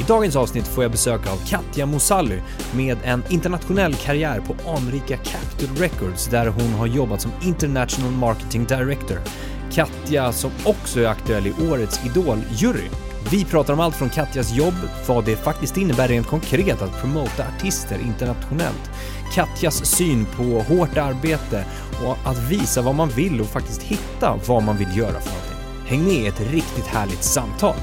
I dagens avsnitt får jag besök av Katja Mosally med en internationell karriär på anrika Capitol Records där hon har jobbat som International Marketing Director. Katja som också är aktuell i årets Idol-jury. Vi pratar om allt från Katjas jobb, vad det faktiskt innebär rent konkret att promota artister internationellt, Katjas syn på hårt arbete och att visa vad man vill och faktiskt hitta vad man vill göra för någonting. Häng med i ett riktigt härligt samtal.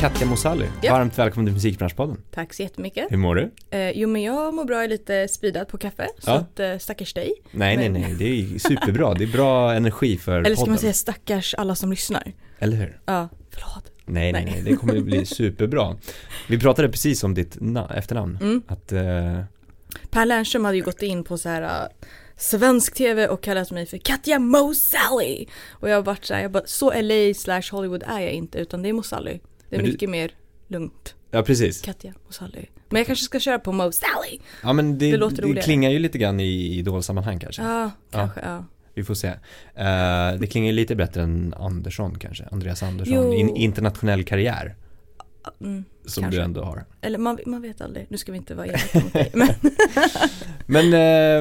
Katja Mosalli, Ja. varmt välkommen till Musikbranschpodden. Tack så jättemycket. Hur mår du? Eh, jo men jag mår bra, jag är lite speedad på kaffe. Så Ja. att eh, stackars dig. Nej, Men- nej, nej, det är superbra. Det är bra energi för Eller ska podden. man säga stackars alla som lyssnar? Eller hur? Ja, förlåt. Nej, nej, Nej. det kommer att bli superbra. Vi pratade precis om ditt na- efternamn. Mm. Att, eh, Per Lernström hade ju gått in på så här uh, svensk tv och kallat mig för Katja Mosalli. Och jag har varit så här, jag bara, så LA slash Hollywood är jag inte utan det är Mosalli. Det är Men du- mycket mer lugnt. ja precis. Katja Mosalli. Men jag kanske ska köra på Mosalli. Ja men det, Det låter det klingar ju lite grann i idolsammanhang kanske. Ja, kanske, ja. Vi får se. Eh, det klingar ju lite bättre än Andersson kanske. Andreas Andersson. In, internationell karriär. Mm, Som Kanske. du ändå har. eller man, man vet aldrig, nu ska vi inte vara elaka mot dig. Men Men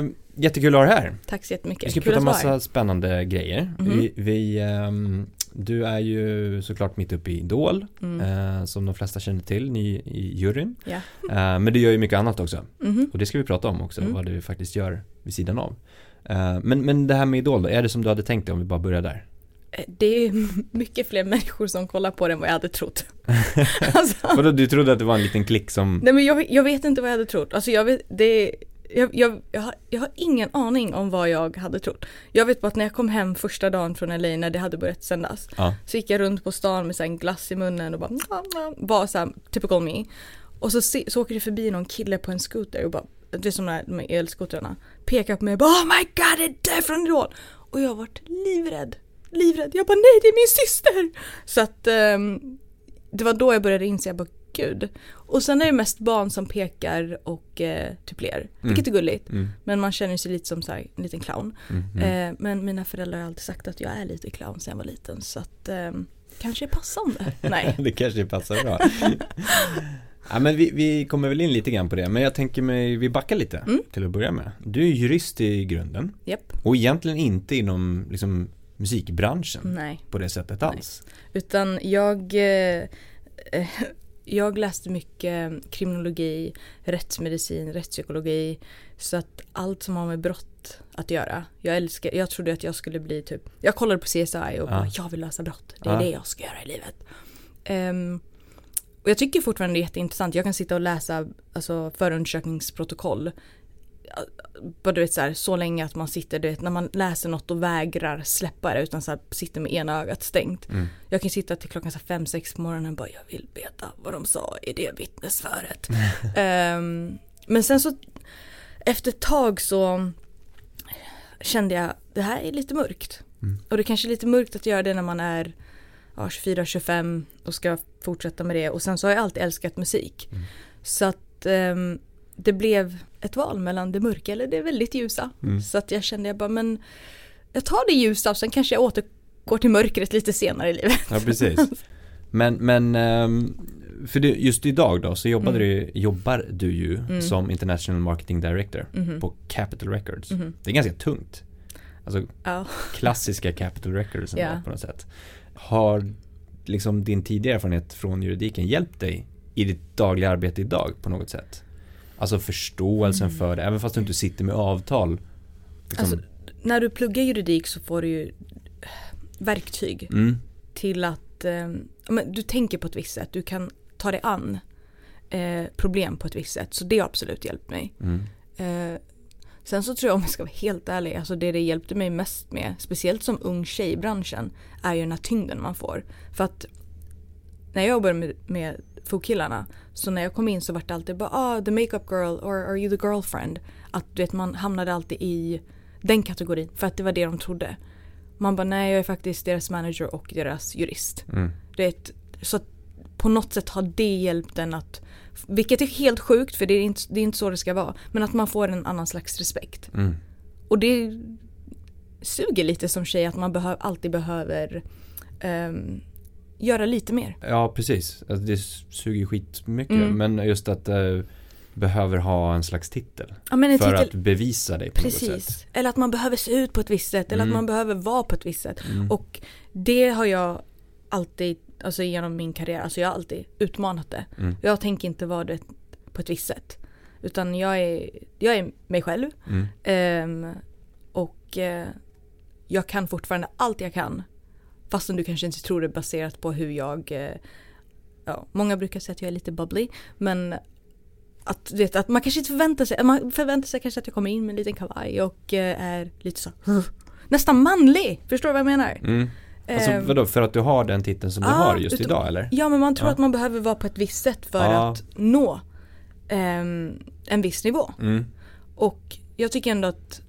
eh, jättekul att ha dig här. tack så jättemycket. Vi ska Kul prata massa spännande grejer. Mhm. Vi, vi, ehm, du är ju såklart mitt uppe i Idol, Mm. eh, som de flesta känner till, ni i juryn. Ja. Eh, men du gör ju mycket annat också. Mhm. Och det ska vi prata om också, Mm. vad du faktiskt gör vid sidan av. Eh, men, men det här med Idol då, är det som du hade tänkt dig om vi bara börjar där? Eh, Det är mycket fler människor som kollar på den än vad jag hade trott. alltså, Vadå, du trodde att det var en liten klick som... nej men jag, jag vet inte vad jag hade trott. Alltså jag vet, det jag, jag, jag, har, jag har ingen aning om vad jag hade trott. Jag vet bara att när jag kom hem första dagen från LA när det hade börjat sändas. Ja. Så gick jag runt på stan med så en glass i munnen och bara var så här, typical me. Och så, se, så åker det förbi någon kille på en scooter och bara, det är som de här med elskotrarna. Pekar på mig och bara oh my god det är där från Idol. Och jag vart livrädd. Livrädd. Jag bara nej det är min syster. Så att ehm, det var då jag började inse, jag bara gud. Och sen är det mest barn som pekar och eh, typ ler. Vilket är gulligt. Mm, Men man känner sig lite som så här, en liten clown. mm, mm. Eh, men mina föräldrar har alltid sagt att jag är lite clown sedan jag var liten. Så att eh, kanske är passande. Nej. det kanske passar bra. ja, men vi, vi kommer väl in lite grann på det, men jag tänker mig, vi backar lite Mm. till att börja med. Du är jurist i grunden Japp. och egentligen inte inom liksom, musikbranschen Nej. på det sättet Nej. alls. Utan jag, eh, eh, jag läste mycket kriminologi, rättsmedicin, rättspsykologi. Så att allt som har med brott att göra. Jag älskar, jag trodde att jag skulle bli typ, jag kollade på CSI och bara jag vill lösa brott. Det är Ja. det jag ska göra i livet. Ehm, och jag tycker fortfarande det är jätteintressant. Jag kan sitta och läsa alltså, förundersökningsprotokoll. Bara du vet så, här, så länge att man sitter, du vet när man läser något och vägrar släppa det utan så här, sitter med ena ögat stängt. Mm. Jag kan sitta till klockan så fem, sex på morgonen och bara jag vill veta vad de sa i det vittnesföret. Ehm, men sen så efter ett tag så kände jag det här är lite mörkt. Mm. Och det kanske är lite mörkt att göra det när man är ja, 24-25 och ska fortsätta med det. Och sen så har jag alltid älskat musik. Mm. Så att ehm, det blev ett val mellan det mörka eller det väldigt ljusa. Mm. Så att jag kände jag bara men jag tar det ljusa och sen kanske jag återgår till mörkret lite senare i livet. Ja, precis. Men, men ehm, för just idag då så jobbade Mm. du, jobbar du ju Mm. som International Marketing Director Mhm. på Capitol Records. Mhm. Det är ganska tungt. Alltså Ja. klassiska Capitol Records Ja. på något sätt. Har liksom din tidigare erfarenhet från juridiken hjälpt dig i ditt dagliga arbete idag på något sätt? Alltså förståelsen Mm. för det, även fast du inte sitter med avtal. Liksom, Alltså, när du pluggar juridik så får du ju verktyg mm, till att eh, men du tänker på ett visst sätt. Du kan ta dig an eh, problem på ett visst sätt. Så det har absolut hjälpt mig. mm, Eh, sen så tror jag om jag ska vara helt ärlig, alltså det det hjälpte mig mest med, speciellt som ung tjej i branschen, är ju den här tyngden man får. För att när jag jobbade med, med fokkillarna, så när jag kom in så var det alltid bara ah, the makeup girl or are you the girlfriend? Att du vet man hamnade alltid i Den kategorin, för att det var det de trodde. Man bara nej jag är faktiskt deras manager och deras jurist. Mm. Det är ett, så på något sätt har det hjälpt en att, vilket är helt sjukt för det är inte, det är inte så det ska vara, men att man får en annan slags respekt. Mm. Och det suger lite som tjej att man behö- alltid behöver ehm, göra lite mer. Ja, precis. Alltså, det suger skitmycket. Mm. Men just att eh, behöver ha en slags titel. Ja, en för titel, att bevisa dig på något sätt. precis. Eller att man behöver se ut på ett visst sätt eller Mm. att man behöver vara på ett visst sätt. Mm. Och det har jag alltid, alltså genom min karriär, alltså jag har alltid utmanat det. Mm. Jag tänker inte vara det på ett visst sätt. Utan jag är, jag är mig själv. Ehm, och eh, jag kan fortfarande allt jag kan. Fastän du kanske inte tror det baserat på hur jag, eh, ja, många brukar säga att jag är lite bubbly. Men att, du vet, att man kanske inte förväntar sig, man förväntar sig kanske att jag kommer in med en liten kavaj och eh, är lite så nästan manlig. Förstår du vad jag menar? Mm. Alltså Ehm, vadå, för att du har den titeln som du ah, har just idag eller? Ja men man tror Ja. att man behöver vara på ett visst sätt för Ja. att nå ehm, en viss nivå. Mm. Och jag tycker ändå att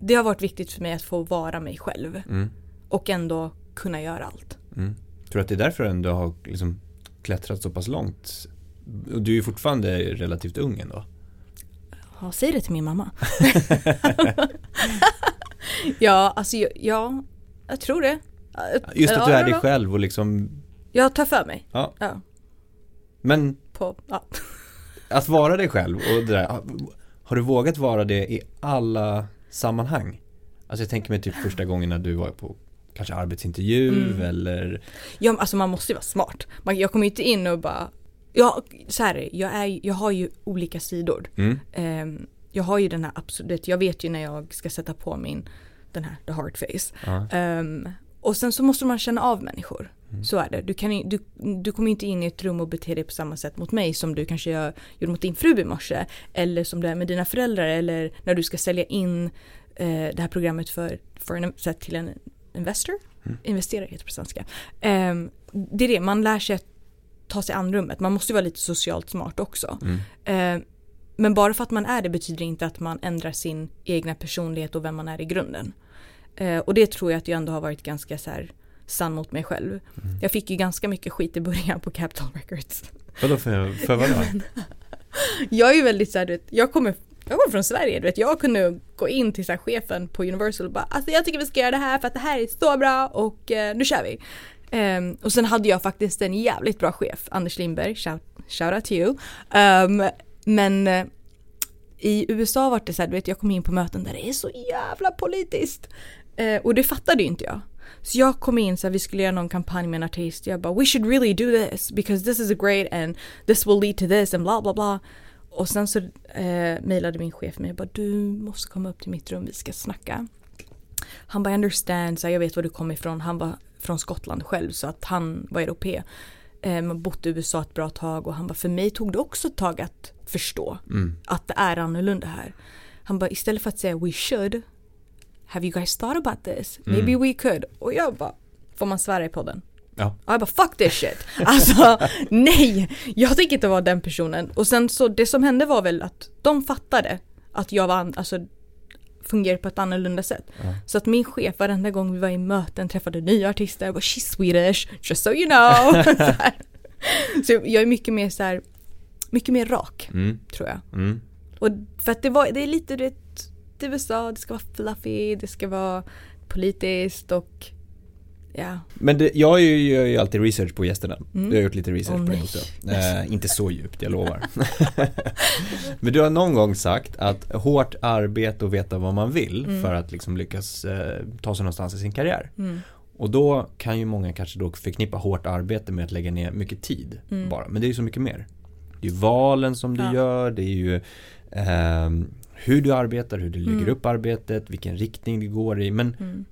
det har varit viktigt för mig att få vara mig själv. Mm. Och ändå kunna göra allt. Mm. Tror du att det är därför du har liksom klättrat så pass långt? Och du är ju fortfarande relativt ung ändå. Ja, säg det till min mamma. ja, alltså jag- ja, jag tror det. Just att du är dig själv och liksom, Jag tar för mig. ja. Ja, Men på, ja. att vara dig själv och det där, har du vågat vara det i alla sammanhang? Alltså jag tänker mig typ första gången när du var på kanske arbetsintervju Mm. eller ja alltså man måste ju vara smart. Man, jag kommer ju inte in och bara, ja, så här jag, är, jag har ju olika sidor. mm. Ehm, jag har ju den här absolut, jag vet ju när jag ska sätta på min, den här, the hard face. ja. Ehm, och sen så måste man känna av människor. Mm. Så är det. Du, kan, du, du kommer inte in i ett rum och bete dig på samma sätt mot mig som du kanske gör, gjorde mot din fru i morse. Eller som du är med dina föräldrar. Eller när du ska sälja in eh, det här programmet för, för en, så här, till en investor. Mm. Investerare heter det på svenska. Ehm, det är det, man lär sig att ta sig an rummet. Man måste ju vara lite socialt smart också. Mm. Eh, men bara för att man är det betyder inte att man ändrar sin egna personlighet och vem man är i grunden. Eh, och det tror jag att jag ändå har varit ganska så här sann mot mig själv. Mm. Jag fick ju ganska mycket skit i början på Capital Records. Vadå för, för vadå? Jag är ju väldigt så här, du vet, jag kommer, jag kommer från Sverige, du vet, jag kunde gå in till så här, chefen på Universal och bara alltså jag tycker vi ska göra det här för att det här är så bra och eh, nu kör vi. Um, och sen hade jag faktiskt en jävligt bra chef, Anders Lindberg, shout, shout out to you. Um, men uh, i USA var det så här, du vet jag kom in på möten där det är så jävla politiskt. Uh, och det fattade ju inte jag. Så jag kom in så här, vi skulle göra någon kampanj med en artist. Jag bara we should really do this because this is a great and this will lead to this and bla bla bla. Och sen så eh, mejlade min chef mig och bara du måste komma upp till mitt rum, vi ska snacka. Han bara understand, så jag vet var du kommer ifrån. Han var från Skottland själv så att han var europé. Eh, bott i USA ett bra tag och han bara för mig tog det också ett tag att förstå Mm. att det är annorlunda här. Han bara istället för att säga we should have you guys thought about this? Maybe we could. Och jag bara får man svära i podden? Ja. Och jag bara fuck this shit. Alltså nej, jag tänker inte vara den personen. Och sen så det som hände var väl att de fattade att jag var, alltså fungerar på ett annorlunda sätt. Ja. Så att min chef varenda gång vi var i möten träffade nya artister, bara she's Swedish, just so you know. så, så jag är mycket mer så här, mycket mer rak Mm. tror jag. Mm. Och för att det, var, det är lite det, det är USA, det ska vara fluffy, det ska vara politiskt och ja. Men det, jag gör ju, alltid research på gästerna. Mm. Du har gjort lite research Åh, på det nej. också. Eh, inte så djupt, jag lovar. Men du har någon gång sagt att hårt arbete och veta vad man vill Mm. för att liksom lyckas eh, ta sig någonstans i sin karriär. Mm. Och då kan ju många kanske då förknippa hårt arbete med att lägga ner mycket tid Mm. bara. Men det är ju så mycket mer. Det är ju valen som du Ja. gör, det är ju ehm, hur du arbetar, hur du lägger Mm. upp arbetet, vilken riktning det går i. Men Mm.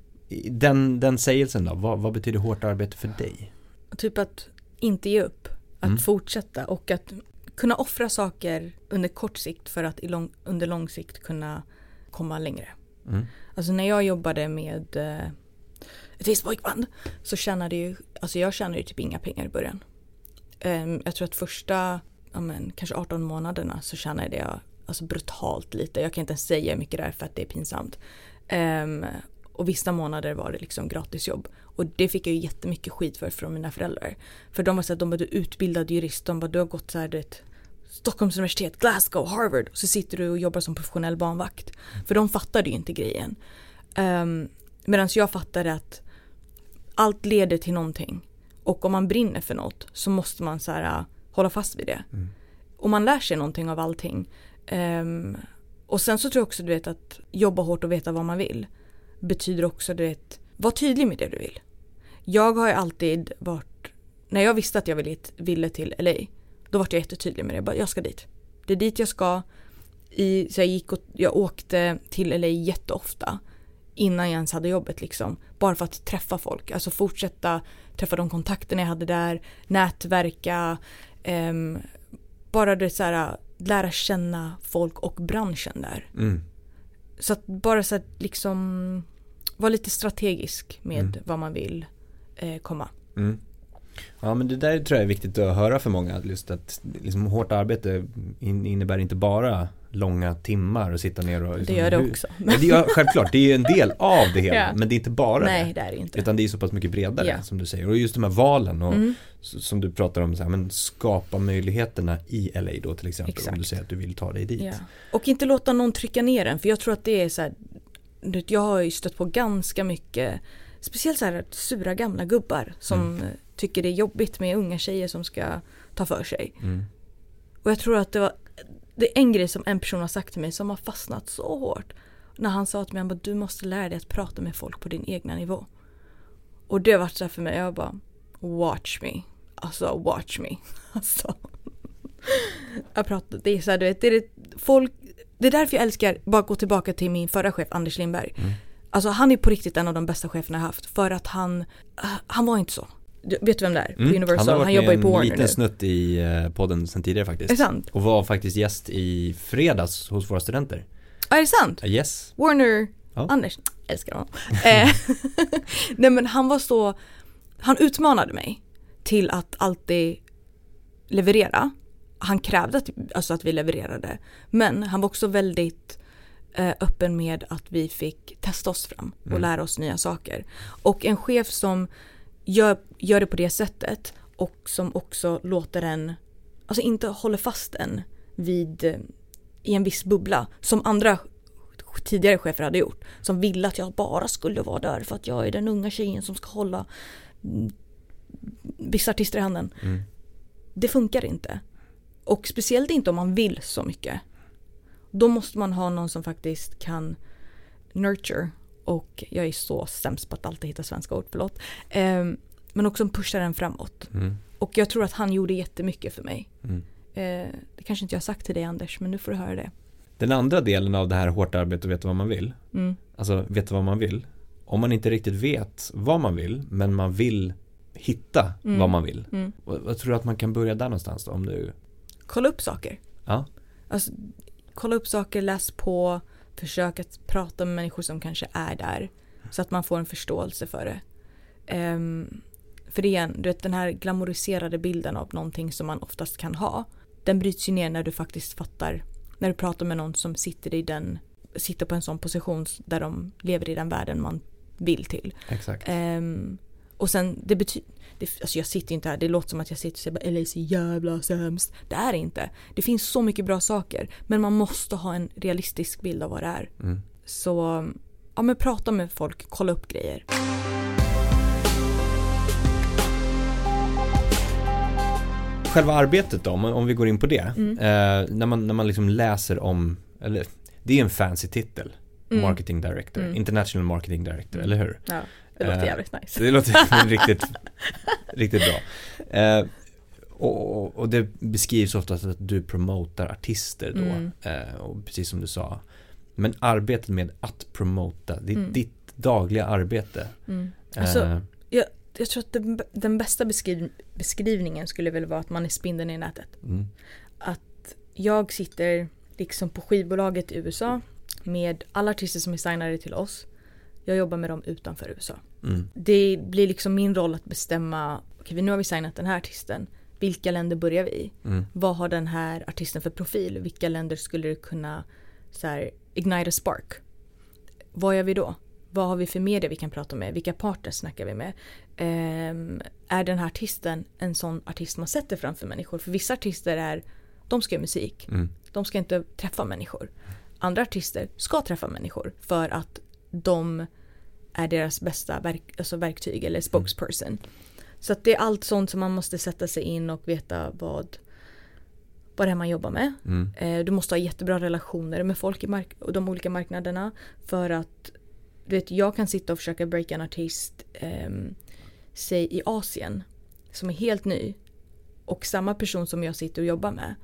Den, den sägelsen då, vad, vad betyder hårt arbete för dig? Typ att inte ge upp, att Mm. fortsätta och att kunna offra saker under kort sikt för att lång, under lång sikt kunna komma längre. Mm. Alltså när jag jobbade med eh, ett visst pojkband så tjänade ju, alltså jag tjänade ju typ inga pengar i början. Ehm, jag tror att första, ja men, kanske 18 månaderna så tjänade jag alltså brutalt lite. Jag kan inte ens säga mycket det är för att det är pinsamt. Ehm, och vissa månader var det liksom gratisjobb. Och det fick jag ju jättemycket skit för från mina föräldrar. För de var såhär, de bara du är utbildad jurist, de bara du har gått såhär du vet Stockholms universitet, Glasgow, Harvard. Och så sitter du och jobbar som professionell barnvakt. För de fattade ju inte grejen. Um, Medan jag fattade att allt leder till någonting. Och om man brinner för något så måste man så här, hålla fast vid det. Mm. Och man lär sig någonting av allting. Um, och sen så tror jag också du vet att jobba hårt och veta vad man vill. Betyder också du vet, var tydlig med det du vill. Jag har ju alltid varit, när jag visste att jag ville, ville till LA. Då var jag jättetydlig med det, bara, jag ska dit. Det är dit jag ska. I, så jag, gick och, jag åkte till LA jätteofta innan jag ens hade jobbet liksom. Bara för att träffa folk, alltså fortsätta träffa de kontakterna jag hade där, nätverka, um, bara det så här, lära känna folk och branschen där. Mm. Så att bara så att liksom vara lite strategisk med Mm. vad man vill eh, komma. Mm. Ja men det där tror jag är viktigt att höra för många. Just att liksom, hårt arbete in, innebär inte bara långa timmar och sitta ner och liksom, Det gör det också. Ja, det gör, självklart, det är ju en del av det hela. Ja. Men det är inte bara Nej det. det är inte. Utan det är så pass mycket bredare Ja. som du säger. Och just de här valen och Mm. som du pratar om, så här, men skapa möjligheterna i LA då till exempel. Om Exakt. du säger att du vill ta dig dit. Och inte låta någon trycka ner en för jag tror att det är så här, Jag har ju stött på ganska mycket Speciellt så här sura gamla gubbar som Mm. tycker det är jobbigt med unga tjejer som ska ta för sig. Mm. Och jag tror att det var Det är en grej som en person har sagt till mig som har fastnat så hårt. När han sa till mig, han bara, du måste lära dig att prata med folk på din egna nivå. Och det har varit så här för mig, jag bara Watch me. Alltså watch me. Alltså. Jag pratar, det är så här, du vet, det är det, folk Det är därför jag älskar, bara gå tillbaka till min förra chef Anders Lindberg. Mm. Alltså han är på riktigt en av de bästa cheferna jag haft. För att han, uh, han var inte så. Du, vet du vem det är? På Mm. Universal. Han Han, har varit jobbar med ju på en Warner liten nu. snutt i eh, podden sen tidigare Är det faktiskt. sant? Och var faktiskt gäst i fredags hos våra studenter. Ja, är det sant? Yes. Warner, Ja. Anders, älskar honom. Eh, Nej men han var så, han utmanade mig till att alltid leverera. Han krävde att, alltså att vi levererade. Men han var också väldigt eh, öppen med att vi fick testa oss fram och Mm. lära oss nya saker. Och en chef som gör, gör det på det sättet och som också låter en, alltså inte håller fast en vid, eh, i en viss bubbla som andra tidigare chefer hade gjort. Som ville att jag bara skulle vara där för att jag är den unga tjejen som ska hålla mm, vissa artister i handen. Mm. Det funkar inte. Och speciellt inte om man vill så mycket. Då måste man ha någon som faktiskt kan nurture. Och jag är så sämst på att alltid hitta svenska ord, förlåt. Ehm, men också pushar den framåt. Mm. Och jag tror att han gjorde jättemycket för mig. Mm. Eh, det kanske inte jag har sagt till dig Anders, men nu får du höra det. Den andra delen av det här hårt arbete och veta vad man vill. Mm. Alltså veta vad man vill. Om man inte riktigt vet vad man vill men man vill hitta Mm. vad man vill. Mm. Vad, vad tror du att man kan börja där någonstans då? Om du, Kolla upp saker. ja. Alltså, kolla upp saker, läs på, försök att prata med människor som kanske är där. Så att man får en förståelse för det. Ehm, för igen, du vet den här glamoriserade bilden av någonting som man oftast kan ha. Den bryts ju ner när du faktiskt fattar. När du pratar med någon som sitter i den, sitter på en sån position där de lever i den världen man vill till. Exakt. Ehm, och sen det betyder, alltså jag sitter inte här, det låter som att jag sitter och säger bara LA är så jävla sämst. Det är det inte. Det finns så mycket bra saker. Men man måste ha en realistisk bild av vad det är. Mm. Så ja men prata med folk, kolla upp grejer. Själva arbetet då, om, om vi går in på det. Mm. Eh, när man, när man liksom läser om, eller det är en fancy titel. Mm. Marketing Director, Mm. International Marketing Director, Mm. eller hur? Ja, det låter Eh, jävligt nice. Det låter riktigt, riktigt bra. Eh, och, och, det beskrivs ofta att du promotar artister då. Mm. Eh, och precis som du sa. Men arbetet med att promota, det är Mm. ditt dagliga arbete. Mm. Alltså, Eh, jag tror att den, den bästa beskriv, beskrivningen skulle väl vara att man är spindeln i nätet. mm, Jag sitter liksom på skivbolaget i USA med alla artister som är signade till oss. Jag jobbar med dem utanför USA. Mm, Det blir liksom min roll att bestämma, okej nu har vi signat den här artisten. Vilka länder börjar vi i? mm, Vad har den här artisten för profil? Vilka länder skulle det kunna så här, ignite a spark? vad gör vi då? Vad har vi för media vi kan prata med? Vilka partners snackar vi med? Ehm, är den här artisten en sån artist man sätter framför människor? För vissa artister är, de ska göra musik. Mm. De ska inte träffa människor. Andra artister ska träffa människor för att de är deras bästa verk, alltså verktyg eller spokesperson. Så att det är allt sånt som man måste sätta sig in och veta vad, vad det är man jobbar med. Mm. Eh, du måste ha jättebra relationer med folk i mark- och de olika marknaderna. För att du vet, jag kan sitta och försöka breaka en artist, ehm, säg i Asien, som är helt ny. Och samma person som jag sitter och jobbar med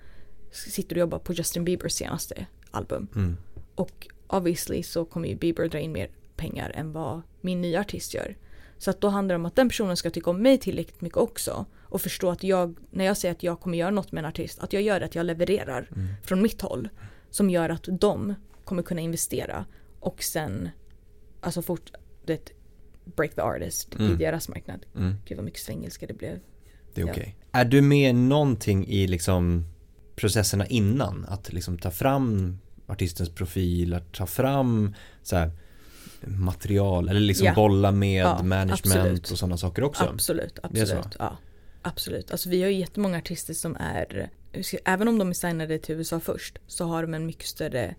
sitter och jobbar på Justin Biebers senaste album. Mm. Och obviously så kommer ju Bieber dra in mer pengar än vad min nya artist gör. Så att då handlar det om att den personen ska tycka om mig tillräckligt mycket också. Och förstå att jag, när jag säger att jag kommer göra något med en artist, att jag gör det, att jag levererar Mm. från mitt håll. Som gör att de kommer kunna investera och sen, alltså fort, det break the artist Mm. i deras marknad. Mm. Gud vad mycket svengelska det blev. Det är Ja. okej. Är du med någonting i liksom processerna innan? Att liksom ta fram artistens profil, att ta fram så här, material eller liksom Ja. bolla med Ja, management absolut. och sådana saker också? Absolut, absolut. Ja, absolut. Alltså vi har ju jättemånga artister som är, även om de är signade till USA först, så har de en mycket större,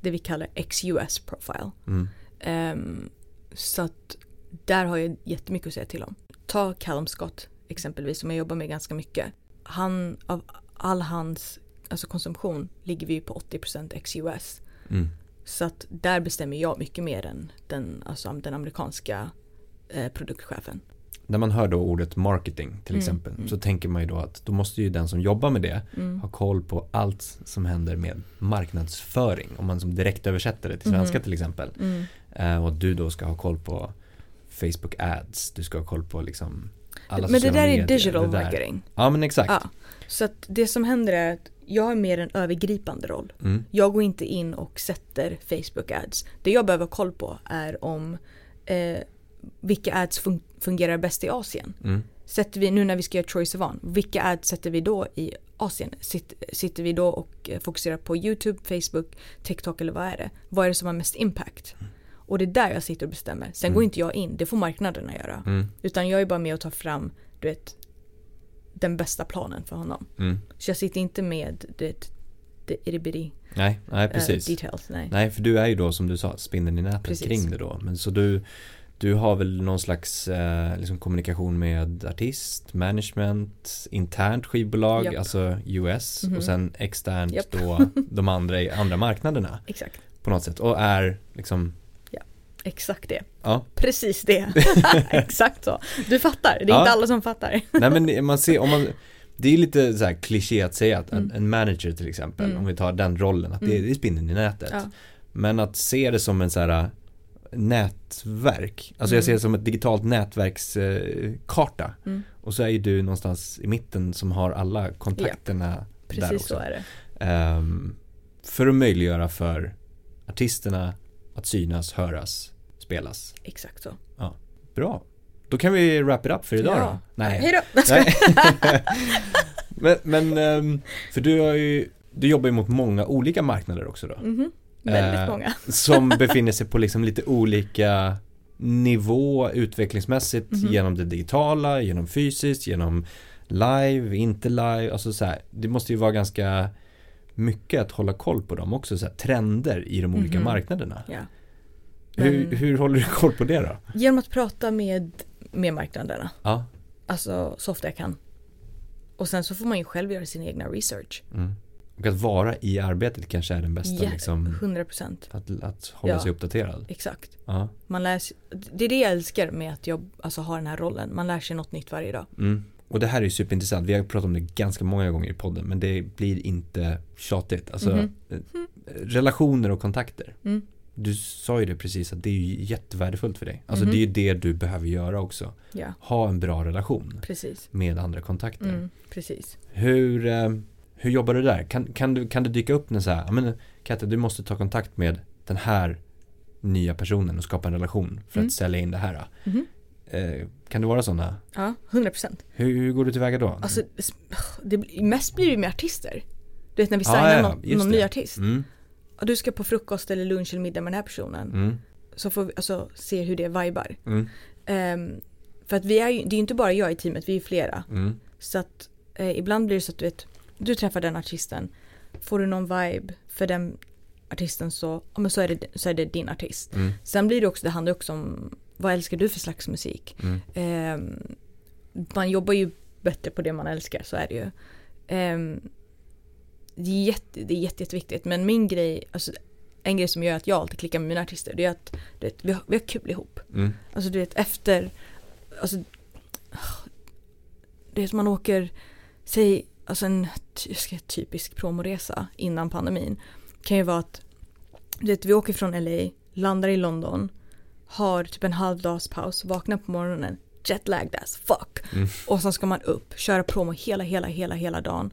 det vi kallar ex-US profile. Mm. Ehm, så att där har jag jättemycket att säga till om. Ta Callum Scott exempelvis som jag jobbar med ganska mycket. Han, av all hans alltså konsumtion ligger vi på 80% ex-US. Mm. Så att där bestämmer jag mycket mer än den, alltså den amerikanska eh, produktchefen. När man hör då ordet marketing till Mm, exempel mm. så tänker man ju då att då måste ju den som jobbar med det Mm. ha koll på allt som händer med marknadsföring. Om man som direkt översätter det till svenska Mhm. till exempel. Mm. Eh, och du då ska ha koll på Facebook ads, du ska ha koll på liksom alla Men det där är medier, digital det där. marketing. Ja men exakt. Ja. Så att det som händer är att jag har mer en övergripande roll. Mm. Jag går inte in och sätter Facebook ads. Det jag behöver koll på är om eh, vilka ads fun- fungerar bäst i Asien. Mm. Sätter vi, nu när vi ska göra Troye Sivan, vilka ads sätter vi då i Asien? Sitt, sitter vi då och eh, fokuserar på YouTube, Facebook, TikTok eller vad är det? Vad är det som har mest impact? Och det är där jag sitter och bestämmer. Sen Mm. går inte jag in, det får marknaderna göra. Mm. Utan jag är bara med och tar fram, du vet, den bästa planen för honom. Mm. Så jag sitter inte med, the itty bitty Nej, nej eh, precis. details. Nej. Nej, för du är ju då som du sa spindeln i nätet Precis. kring det då. Men så du, du har väl någon slags eh, liksom kommunikation med artist, management, internt skivbolag, Japp. alltså US Mhm. och sen externt Japp. då de andra andra marknaderna Exakt. på något sätt. Och är liksom, Exakt det. ja, Precis det. Exakt så. Du fattar, det är Ja. inte alla som fattar. nej men man ser, om man det är lite så här kliché att säga att en, Mm. en manager till exempel, Mm. om vi tar den rollen, att det, Mm. det är spindeln i nätet. Ja. Men att se det som en så här nätverk, alltså jag Mm. ser det som ett digitalt nätverkskarta. Mm. Och så är ju du någonstans i mitten som har alla kontakterna där Precis också. så är det. Ehm, för att möjliggöra för artisterna att synas, höras, spelas. Exakt så. Bra. Då kan vi wrap it up för idag Ja. då. Nej. Hej då. Nej. men, men ehm, för du har ju, du jobbar ju mot många olika marknader också då. Mhm. Väldigt Eh, många. Som befinner sig på liksom lite olika nivå utvecklingsmässigt Mhm. genom det digitala, genom fysiskt, genom live, inte live, alltså så här, det måste ju vara ganska mycket att hålla koll på dem också, så här, trender i de olika Mhm. marknaderna. Ja. Hur, Men- hur håller du koll på det då? Genom att prata med, med marknaderna. Ja. Alltså så ofta jag kan. Och sen så får man ju själv göra sin egna research. Mm. Och att vara i arbetet kanske är den bästa Ja, liksom, 100 procent. att, att hålla Ja. sig uppdaterad. Exakt. Ja. Man lär det är det jag älskar med att jag alltså, har den här rollen. Man lär sig något nytt varje dag. Mm. Och det här är ju superintressant, vi har pratat om det ganska många gånger i podden men det blir inte tjatigt. Alltså eh, relationer och kontakter. Mm. Du sa ju det precis att det är ju jättevärdefullt för dig. Alltså Mhm. det är ju det du behöver göra också. Ja, Ha en bra relation precis. med andra kontakter. Mm, precis. Hur, eh, hur jobbar du där? Kan, kan, du, kan det dyka upp en så här, men Katte du måste ta kontakt med den här nya personen och skapa en relation för Mm. att sälja in det här. Eh, kan det vara sådana? Ja, 100 procent. Hur, hur går du tillväga då? Alltså, det, mest blir det med artister. Du vet när vi signar ja, någon, någon ny artist. Mm, Ja, du ska på frukost eller lunch eller middag med den här personen. mm, så får vi alltså se hur det vibar. Mm. Ehm, för att vi är ju, det är ju inte bara jag i teamet, vi är flera. Mm. Så att eh, ibland blir det så att du vet, du träffar den artisten, får du någon vibe för den artisten så, ja men så är det, så är det din artist. Mm. Sen blir det också, det handlar också om vad älskar du för slags musik? Mm. Ehm, man jobbar ju bättre på det man älskar, så är det ju. Ehm, det är, jätte, det är jätte, jätteviktigt, men min grej, alltså en grej som gör att jag alltid klickar med mina artister, det är att du vet, vi, har, vi har kul ihop. Mm. Alltså du vet efter, alltså det är som man åker, säg, alltså en ska typisk promoresa innan pandemin kan ju vara att du vet, vi åker från LA, landar i London, har typ en halvdags paus, vaknar på morgonen, jetlagged as fuck. Mm. Och sen ska man upp, köra promo hela, hela, hela, hela dagen.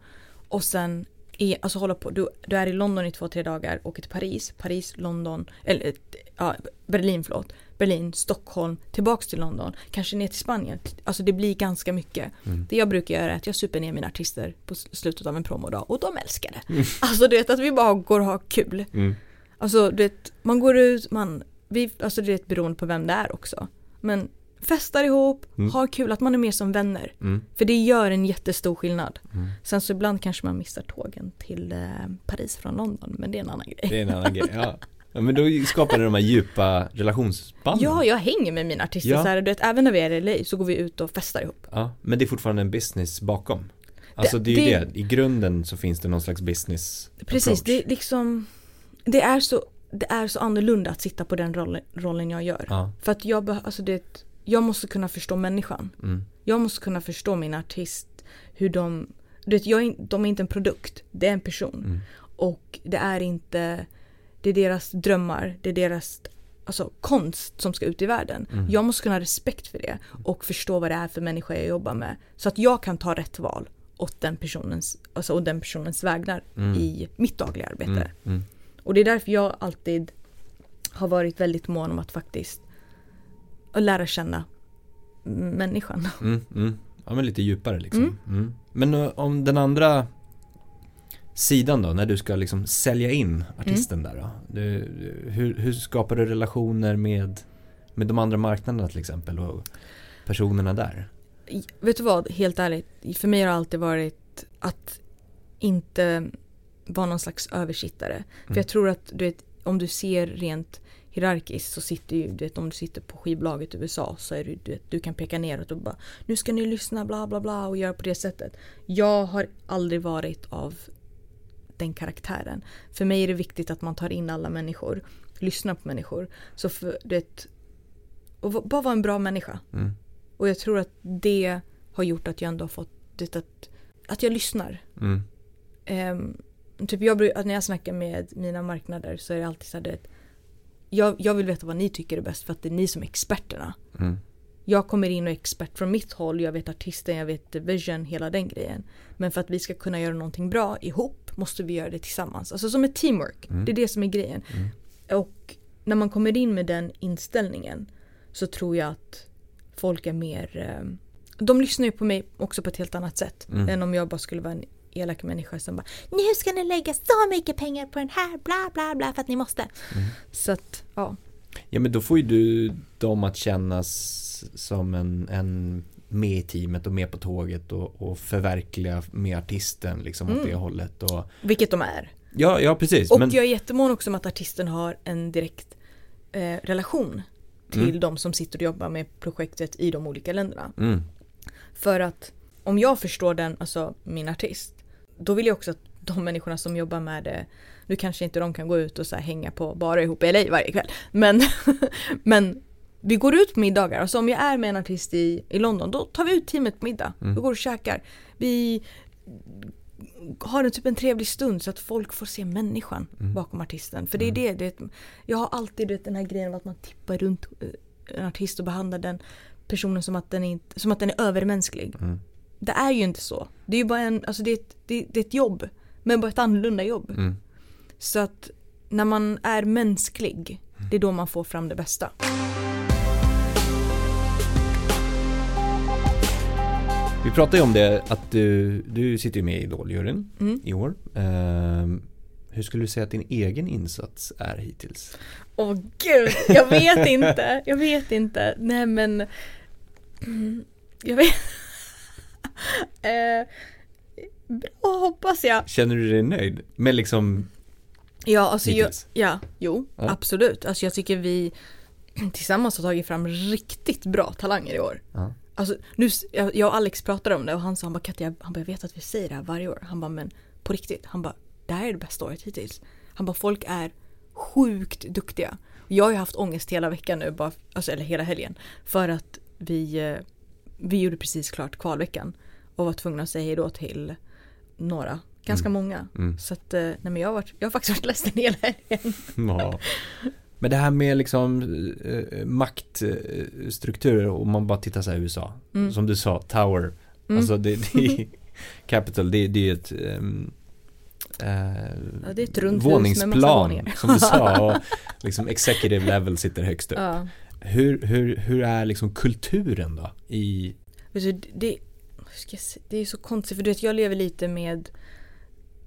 Och sen, är, alltså hålla på, du, du är i London i två, tre dagar, åker till Paris, Paris, London, eller ja, Berlin förlåt. Berlin, Stockholm, tillbaks till London, kanske ner till Spanien. Alltså det blir ganska mycket. Mm. Det jag brukar göra är att jag super ner mina artister på slutet av en promodag och de älskar det. Alltså du vet att vi bara går och har kul. Mm. Alltså du vet, man går ut, man, vi, alltså du vet beroende på vem det är också. Men festar ihop, Mm. har kul, att man är mer som vänner. Mm. För det gör en jättestor skillnad. Mm. Sen så ibland kanske man missar tågen till eh, Paris från London, men det är en annan grej. Det är en annan grej, ja. ja. Men då skapar det de här djupa relationsbanden. Ja, jag hänger med mina artister Ja. så här, du vet, även när vi är i LA så går vi ut och festar ihop. Ja, men det är fortfarande en business bakom. Alltså det, Det- är ju det- det. i grunden så finns det någon slags business Precis, approach. det är liksom, det är så, det är så annorlunda att sitta på den rollen, rollen jag gör. Ja, För att jag, alltså det, jag måste kunna förstå människan. mm, Jag måste kunna förstå min artist, hur de, du vet, jag är, de är inte en produkt, det är en person. mm, Och det är inte, det är deras drömmar, det är deras alltså, konst som ska ut i världen. Mm. Jag måste kunna ha respekt för det och förstå vad det är för människa jag jobbar med. Så att jag kan ta rätt val åt den personens, alltså, och den personens vägnar Mm. i mitt dagliga arbete. Mm, mm, Och det är därför jag alltid har varit väldigt mån om att faktiskt att lära känna människan. mm, mm. Ja men lite djupare liksom. Mm. Men eh, om den andra sidan då, när du ska liksom sälja in artisten där då? Du, hur, hur skapar du relationer med, med de andra marknaderna till exempel och personerna där? Vet du vad, helt ärligt, för mig har det alltid varit att inte vara någon slags översittare. För Mm. jag tror att du vet, om du ser rent hierarkiskt så sitter ju, du vet om du sitter på skivbolaget i USA så är det, du, vet, du kan peka neråt och bara nu ska ni lyssna bla bla bla och göra på det sättet. Jag har aldrig varit av den karaktären. För mig är det viktigt att man tar in alla människor, lyssnar på människor. Så för, du vet, och bara vara en bra människa. Mm. Och jag tror att det har gjort att jag ändå har fått det att, att jag lyssnar. Mm. Ehm, typ jag, att när jag snackar med mina marknader så är det alltid så här, vet, jag, jag vill veta vad ni tycker är bäst för att det är ni som är experterna. Mm. Jag kommer in och är expert från mitt håll, jag vet artisten, jag vet vision, hela den grejen. Men för att vi ska kunna göra någonting bra ihop måste vi göra det tillsammans. Alltså som ett teamwork. Mm. Det är det som är grejen. Mm. Och när man kommer in med den inställningen så tror jag att folk är mer... Eh, de lyssnar ju på mig också på ett helt annat sätt. Mm. Än om jag bara skulle vara en elak människa som bara Nu ska ni lägga så mycket pengar på den här bla bla bla för att ni måste. Mm. Så att ja. Ja men då får ju du dem att kännas som en, en med i teamet och med på tåget och, och förverkliga med artisten liksom åt Mm. det hållet och Vilket de är. Ja, ja precis. Och men, jag är jättemån också om att artisten har en direkt eh, relation till Mm. de som sitter och jobbar med projektet i de olika länderna. mm, För att om jag förstår den, alltså min artist, då vill jag också att de människorna som jobbar med det, nu kanske inte de kan gå ut och så hänga på bara ihop i LA varje kväll, men, men vi går ut på middagar, alltså om jag är med en artist i, i London, då tar vi ut teamet på middag. Mm. Vi går och käkar. Vi har en typ en trevlig stund så att folk får se människan Mm. bakom artisten. För det är det, det, jag har alltid vet, den här grejen av att man tippar runt eh, en artist och behandlar den personen som att den är, som att den är övermänsklig. mm, Det är ju inte så. Det är ju bara en, alltså det är ett, det, det är ett jobb. Men bara ett annorlunda jobb. mm. Så att när man är mänsklig, det är då man får fram det bästa. Vi pratade ju om det att du, du sitter ju med i Idol-juryn Mm. i år. Ehm, hur skulle du säga att din egen insats är hittills? Åh gud, jag vet inte. Jag vet inte. Nej men. Mm, Jag vet. eh, bra hoppas jag. Känner du dig nöjd med liksom Ja, alltså jag, ja, jo, Ja. absolut. Alltså jag tycker vi tillsammans har tagit fram riktigt bra talanger i år. Ja. Alltså, nu, jag och Alex pratade om det och han sa, han bara Katja, han bara, jag vet att vi säger det här varje år. Han bara, men på riktigt, han bara, det här är det bästa året hittills. Han bara, folk är sjukt duktiga. Jag har ju haft ångest hela veckan nu, bara, alltså, eller hela helgen, för att vi, eh, vi gjorde precis klart kvalveckan och var tvungna att säga hejdå till några, ganska många. Mm. Så att, eh, nej men jag har, varit, jag har faktiskt varit ledsen hela helgen. Ja. Men det här med liksom eh, maktstrukturer om man bara tittar så här USA. Mm. Som du sa, Tower. Mm. Alltså det, det Capital, det, det är ett ehm, eh, Ja, det är ett runt med massa våningsplan som du sa och liksom executive level sitter högst upp. Ja. Hur, hur, hur är liksom kulturen då i du, det, det är så konstigt för du vet jag lever lite med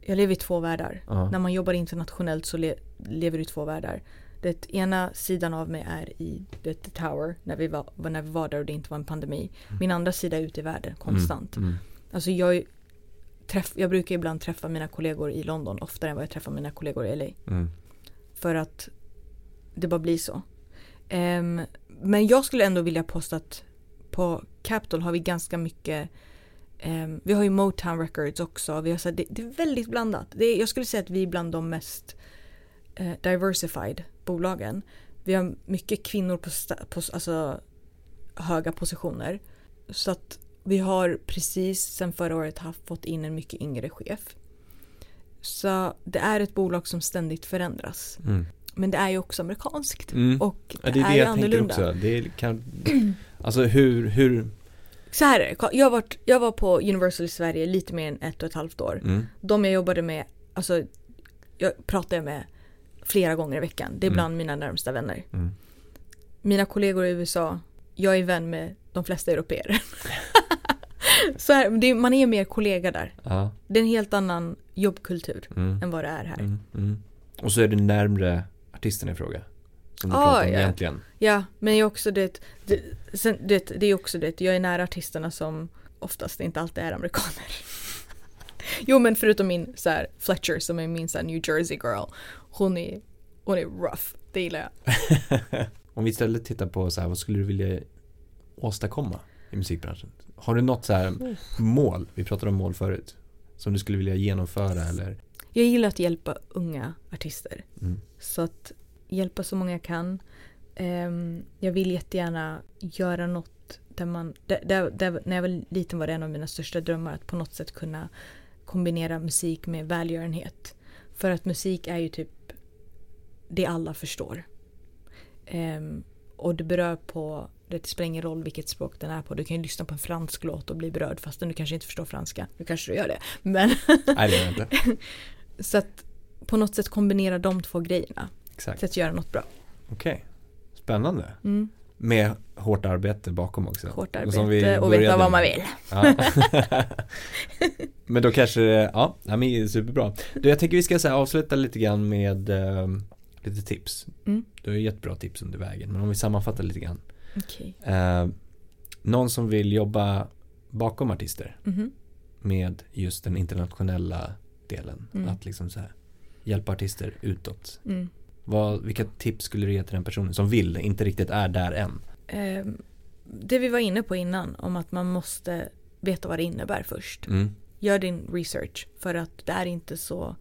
Jag lever i två världar. Ja. När man jobbar internationellt så le, lever du i två världar. Det ena sidan av mig är i The Tower när vi, var, när vi var där och det inte var en pandemi. Min andra sida är ute i världen konstant. Mm, mm, Alltså jag, träff, jag brukar ibland träffa mina kollegor i London oftare än vad jag träffar mina kollegor i LA. mm. För att det bara blir så. Um, men jag skulle ändå vilja påstå att på Capitol har vi ganska mycket um, vi har ju Motown Records också. Vi har, så här, det, det är väldigt blandat. Det är, jag skulle säga att vi är bland de mest uh, diversified bolagen. Vi har mycket kvinnor på, på alltså, höga positioner. Så att vi har precis sedan förra året haft fått in en mycket yngre chef. Så det är ett bolag som ständigt förändras. Mm. Men det är ju också amerikanskt. Mm. Och det, Ja, det är det är ju jag annorlunda. också. Det är, kan, alltså hur, hur, Så här är det. Jag, varit, jag var på Universal i Sverige lite mer än ett och ett halvt år. mm, De jag jobbade med, alltså jag pratar med flera gånger i veckan. Det är Mm. bland mina närmsta vänner. mm. Mina kollegor i USA, jag är vän med de flesta europeer. Så här, det, man är mer kollega där. Ja, Det är en helt annan jobbkultur mm, än vad det är här. mm, mm. Och så är det närmre artisten i fråga. Som du Ah, pratar om ja. egentligen. Ja, men jag också det, det, sen, det, det är också det, jag är nära artisterna som oftast inte alltid är amerikaner. jo men förutom min så här, Fletcher som är min så här, New Jersey girl. Hon är, hon är rough, det gillar jag. Om vi istället tittar på så här, vad skulle du vilja åstadkomma i musikbranschen? Har du något så här mål? Vi pratade om mål förut. Som du skulle vilja genomföra eller? Jag gillar att hjälpa unga artister. Mm. Så att hjälpa så många jag kan. Ehm, jag vill jättegärna göra något där man, där, där, där, när jag var liten var det en av mina största drömmar att på något sätt kunna kombinera musik med välgörenhet. För att musik är ju typ det alla förstår. Ehm, och det berör på, det spelar ingen roll vilket språk den är på. Du kan ju lyssna på en fransk låt och bli berörd fastän du kanske inte förstår franska. Nu kanske du gör det. Men Nej det gör jag inte. så att på något sätt kombinera de två grejerna. Exakt. Till att göra något bra. Okej. Spännande. Mm. Med hårt arbete bakom också. Hårt Som vi arbete och veta vad man vill. Ja. men då kanske, det- ja, men superbra. Du, jag tänker vi ska så avsluta lite grann med eh, lite tips. Mm. Du har ju gett bra tips under vägen, men om vi sammanfattar lite grann. Okej. Eh, någon som vill jobba bakom artister Mhm. med just den internationella delen. Mm. Att liksom så här hjälpa artister utåt. Mm. Vad, vilka tips skulle du ge till den personen som vill, inte riktigt är där än? Ehm, det vi var inne på innan om att man måste veta vad det innebär först. Mm. Gör din research för att det är inte så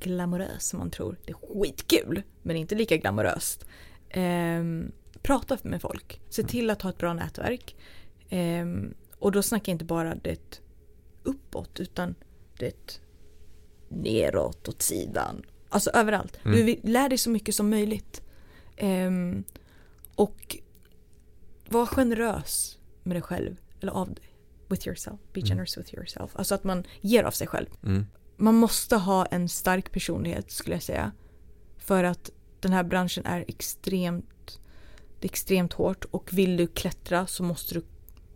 glamoröst som man tror. Det är skitkul men inte lika glamoröst. Ehm, prata med folk. Se till att ha ett bra nätverk. Ehm, och då snackar jag inte bara det uppåt utan det neråt, åt sidan. Alltså överallt. Mm. Du lär dig så mycket som möjligt. Ehm, och var generös med dig själv. Eller av dig. With yourself. Be Mm. generous with yourself. Alltså att man ger av sig själv. Mm. Man måste ha en stark personlighet skulle jag säga. För att den här branschen är extremt, det är extremt hårt. Och vill du klättra så måste du,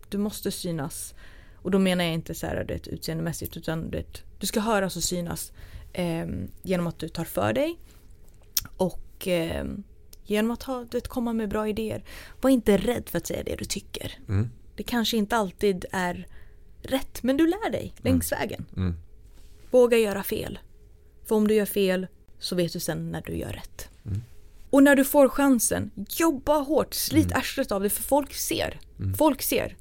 du måste synas. Och då menar jag inte så här det utseendemässigt utan det, du ska höras och synas. eh, genom att du tar för dig och eh, genom att ha, du vet, komma med bra idéer. Var inte rädd för att säga det du tycker. Mm. Det kanske inte alltid är rätt men du lär dig längs vägen. Mm. Våga göra fel. För om du gör fel så vet du sen när du gör rätt. Mm. Och när du får chansen, jobba hårt, slit arslet av det för folk ser. Folk ser.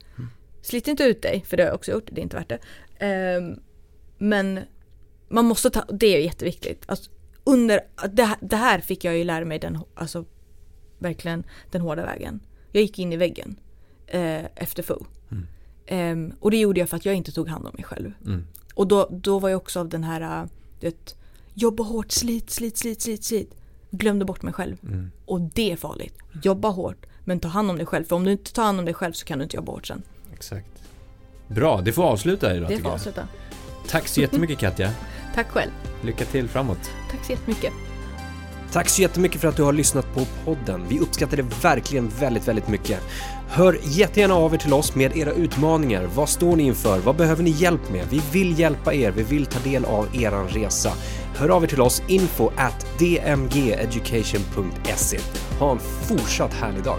Slit inte ut dig, för det har jag också gjort, det är inte värt det. Ehm, men man måste ta, det är jätteviktigt. Alltså, under, det, här- det här fick jag ju lära mig den, alltså verkligen den hårda vägen. Jag gick in i väggen eh, efter FO. Ehm, och det gjorde jag för att jag inte tog hand om mig själv. Mm. Och då, då var jag också av den här, du vet, jobba hårt, slit, slit, slit, slit, slit. Glömde bort mig själv. Mm. Och det är farligt. Jobba hårt, men ta hand om dig själv. För om du inte tar hand om dig själv så kan du inte jobba hårt sen. Exakt. Bra, det får avsluta idag Det tycker får jag. avsluta. Tack så jättemycket Katja. Tack själv. Lycka till framåt. Tack så jättemycket. Tack så jättemycket för att du har lyssnat på podden. Vi uppskattar det verkligen väldigt, väldigt mycket. Hör jättegärna av er till oss med era utmaningar. Vad står ni inför? Vad behöver ni hjälp med? Vi vill hjälpa er. Vi vill ta del av eran resa. Hör av er till oss info at dmgeducation.se. Ha en fortsatt härlig dag.